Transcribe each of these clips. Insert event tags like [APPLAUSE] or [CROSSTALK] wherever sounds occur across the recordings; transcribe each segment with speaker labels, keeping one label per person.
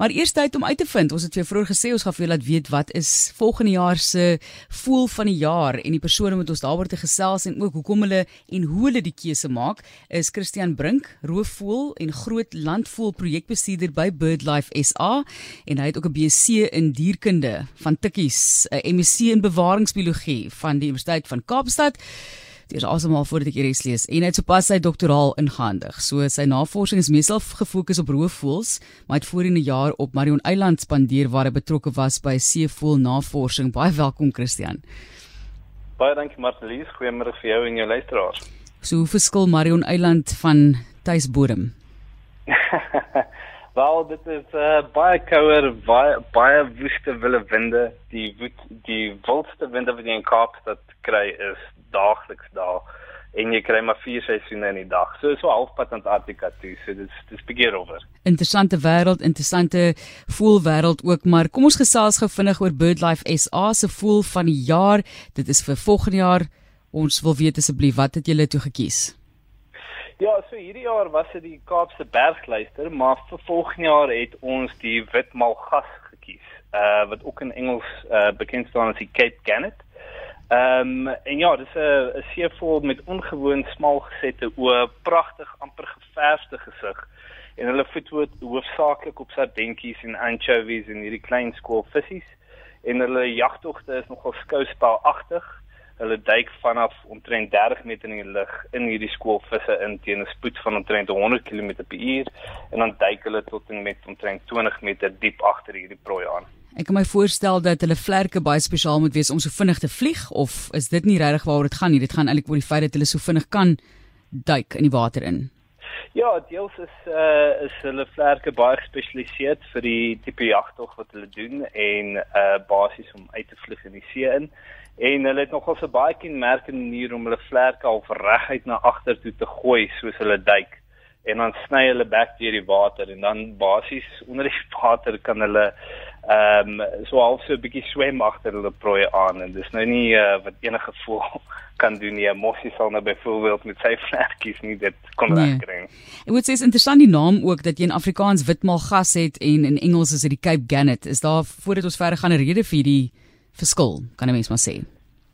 Speaker 1: Maar eers tyd om uit te vind. Ons het vir vroeër gesê ons gaan vir julle laat weet wat is volgende jaar se voel van die jaar. En die persone met ons daaroor te gesels en ook hoekom hulle en hoe hulle die keuse maak is Christian Brink, roofvoël en groot landvoël projekbestuurder by BirdLife SA en hy het ook 'n BSc in dierkunde van Tikkies, 'n MSc in bewaringsbiologie van die Universiteit van Kaapstad eers asemhaal voordat ek hierdie lees en hy het sopas sy doktoraal ingehandig. So sy navorsing is meestal gefokus op roofvoëls, maar hy het voorheen 'n jaar op Marion Eiland spandeer waar hy betrokke was by seevoël navorsing. Baie welkom Christian.
Speaker 2: Baie dankie Marlies, goeiemôre vir jou en jou luisteraars.
Speaker 1: So hoe verskil Marion Eiland van tuisbodem? [LAUGHS]
Speaker 2: Wel, dit is uh, baie kouer, baie baie woeste wille winde. Die woed, die wildste winde wat jy in Kaapstad kry is daagliks daar en jy kry maar vier seisoene in die dag. So so halfpad Antarktika toe. So dis dis bietjie rower.
Speaker 1: Interessante wêreld, interessante voelwêreld ook, maar kom ons gesels gou vinnig oor BirdLife SA se voel van die jaar. Dit is vir volgende jaar. Ons wil weet asseblief wat het julle toe gekies?
Speaker 2: Ja, so hierdie jaar was dit die Kaapse bergluister, maar vir volgende jaar het ons die witmalgas gekies. Uh wat ook in Engels uh bekend staan as die Cape Gannet. Ehm um, en ja, dis 'n 'n seevoël met ongewoon smal gesette oë, pragtig amper geverfde gesig. En hulle voed hoofsaaklik op sardentjies en anchovies en hierdie klein skoolvissies. En hulle jagtogte is nogal skouspelagtig. Hulle duik vanaf omtrent 30 meter in die lug in hierdie skoolvisse in teen 'n spoed van omtrent 100 km/h en dan duik hulle tot en met omtrent 20 meter diep agter hierdie prooi aan.
Speaker 1: Ek kan my voorstel dat hulle vlerke baie spesiaal moet wees om so vinnig te vlieg of is dit nie regtig waaroor dit gaan nie? Dit gaan eintlik oor die feit dat hulle so vinnig kan duik in die water in.
Speaker 2: Ja, deels is uh is hulle vlerke baie gespesialiseer vir die tipe jagtog wat hulle doen en uh basies om uit te vlieg in die see in. En hulle het nogal so baie kenmerkende manier om hulle vlerke al reguit na agter toe te gooi soos hulle duik en dan sny hulle bek deur die water en dan basies onder die [LAUGHS] water kan hulle ehm um, so half so 'n bietjie swem agter hulle prooi aan en dis nou nie uh, wat enige voel [LAUGHS] kan doen nie. Mossie sal nou byvoorbeeld met sy [LAUGHS] vlekkies nie dit kon nee. regkry.
Speaker 1: Ek moet sê is interessant die naam ook dat jy in Afrikaans witmal gas het en in Engels is dit die Cape Gannet. Is daar voordat ons verder gaan 'n rede vir hierdie verskil, kan 'n mens maar sê?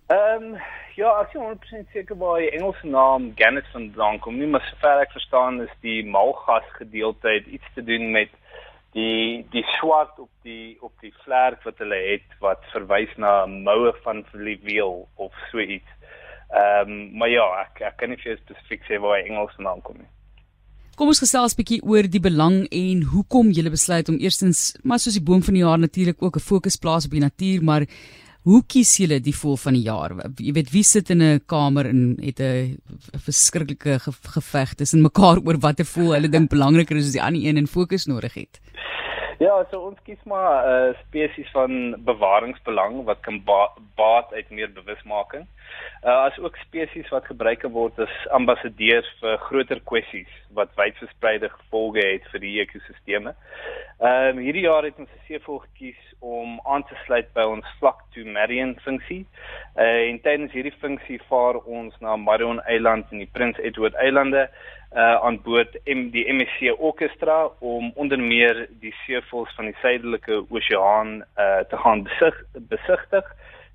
Speaker 2: Ehm um, Ja, ek is 100% seker waar die Engelse naam Gannet vandaan kom. Nie maar sover ek verstaan is die malgas gedeelte iets te doen met die die swart op die op die vlerk wat hulle het wat verwys na moue van fluweel of so iets. Ehm um, maar ja, ek ek kan nie spesifiek sê waar die Engelse naam kom nie.
Speaker 1: Kom ons gesels 'n bietjie oor die belang en hoekom jy besluit om eerstens maar soos die boom van die jaar natuurlik ook 'n fokus plaas op die natuur, maar Hoe kies julle die voel van die jaar? Jy weet wie sit in 'n kamer en het 'n verskriklike geveg tussen mekaar oor watter voel hulle dink belangriker is as die ander een en fokus nodig het.
Speaker 2: Ja, so ons kies maar 'n uh, spesies van bewaringsbelang wat kan ba baat uit meer bewusmaking uh, as ook spesies wat gebruik word as ambassadeurs vir groter kwessies wat wyd verspreide gevolge het vir die ekosisteme. Ehm um, hierdie jaar het ons 'n seevoël gekies om aan te sluit by ons vlak to Marion funksie. Uh, en tydens hierdie funksie vaar ons na Marion Eiland en die Prins Edward Eilande uh aan boord M die MSC Orchestra om onder meer die seevoëls van die suidelike oseaan uh te gaan besig besigtig.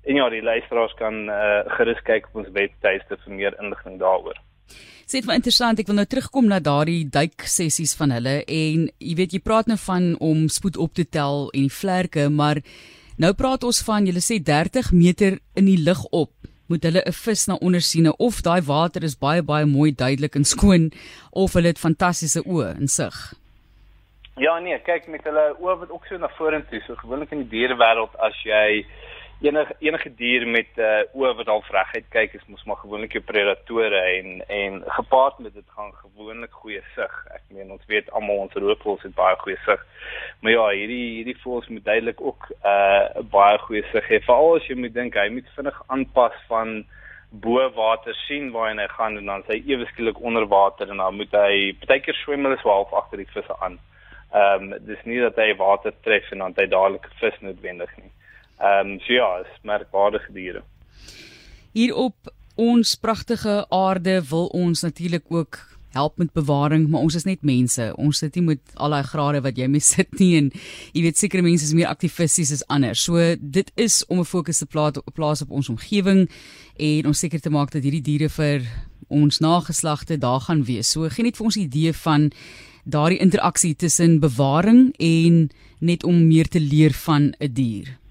Speaker 2: En ja, die luisteraars kan uh, gerus kyk op ons webtuiste vir meer inligting daaroor.
Speaker 1: Dit was interessant. Ek wil nou terugkom na daardie duik sessies van hulle en jy weet jy praat nou van om spoed op te tel en die vlerke, maar nou praat ons van jy sê 30 meter in die lug op moet hulle 'n vis na onder sien of daai water is baie baie mooi duidelik en skoon of hulle het fantastiese oë en sig.
Speaker 2: Ja nee, kyk met hulle oë wat ook so na vorentoe, so gewoonlik in die dierewêreld as jy enige enige dier met uh, oë wat al reguit kyk is mos maar gewoonlik jou predatore en en gepaard met dit gaan gewoonlik goeie sig. Ek meen ons weet almal ons roofvoëls het baie goeie sig. Maar ja, hierdie hierdie voëls moet duidelik ook 'n uh, baie goeie sig hê. Veral as jy moet dink hy moet vinnig aanpas van bo water sien waar hy gaan en dan sy ewe skielik onder water en dan moet hy partykeer swem hulle so half agter die visse aan. Ehm um, dis nie dat hy water tref en dan hy dadelik 'n vis noodwendig nie. Ehm um, so ja, is merkwaardige diere.
Speaker 1: Hier op ons pragtige aarde wil ons natuurlik ook help met bewaring, maar ons is net mense. Ons sit nie met al daai grade wat jy mee [LAUGHS] sit nie en jy weet sekere mense is meer aktivisties as ander. So dit is om 'n fokus te plaas op ons omgewing en om seker te maak dat hierdie diere vir ons nageslagte daar gaan wees. So gee net vir ons 'n idee van daardie interaksie tussen bewaring en net om meer te leer van 'n dier.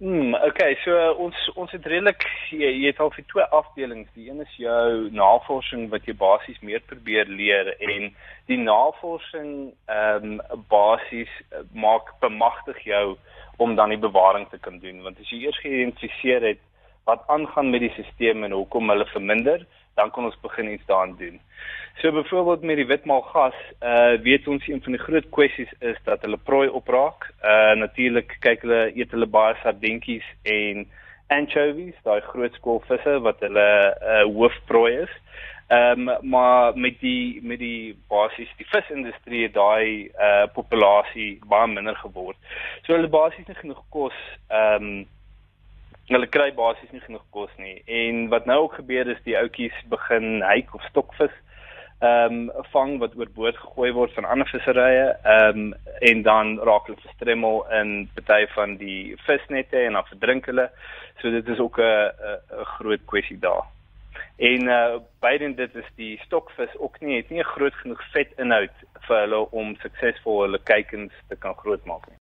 Speaker 2: Hmm, okay, so ons ons het redelik jy, jy het al vir twee afdelings. Die een is jou navorsing wat jy basies meer probeer leer en die navorsing ehm um, basies uh, maak bemagtig jou om dan die bewaring te kan doen want as jy eers geïdentifiseer het wat aangaan met die stelsel en hoekom hulle verminder, dan kan ons begin iets daaraan doen. So byvoorbeeld met die witmaalgas, uh weet ons een van die groot kwessies is dat hulle prooi opraak. Uh natuurlik kyk hulle eet hulle baie sardientjies en anchovies, daai groot skoolvisse wat hulle uh hoofprooi is. Ehm um, maar met die met die basies die visindustrie het daai uh populasie baie minder geword. So hulle basies nie genoeg kos ehm um, hulle kry basies nie genoeg kos nie. En wat nou ook gebeur is die ouetjies begin hyk of stokvis ehm um, vang wat oorboord gegooi word van ander visserye ehm um, en dan raak hulle verstremmel in party van die visnette en dan verdrink hulle. So dit is ook 'n 'n groot kwessie daar. En uh beide dit is die stokvis ook nie het nie 'n groot genoeg vet inhoud vir hulle om suksesvol hulle kuikens te kan grootmaak nie.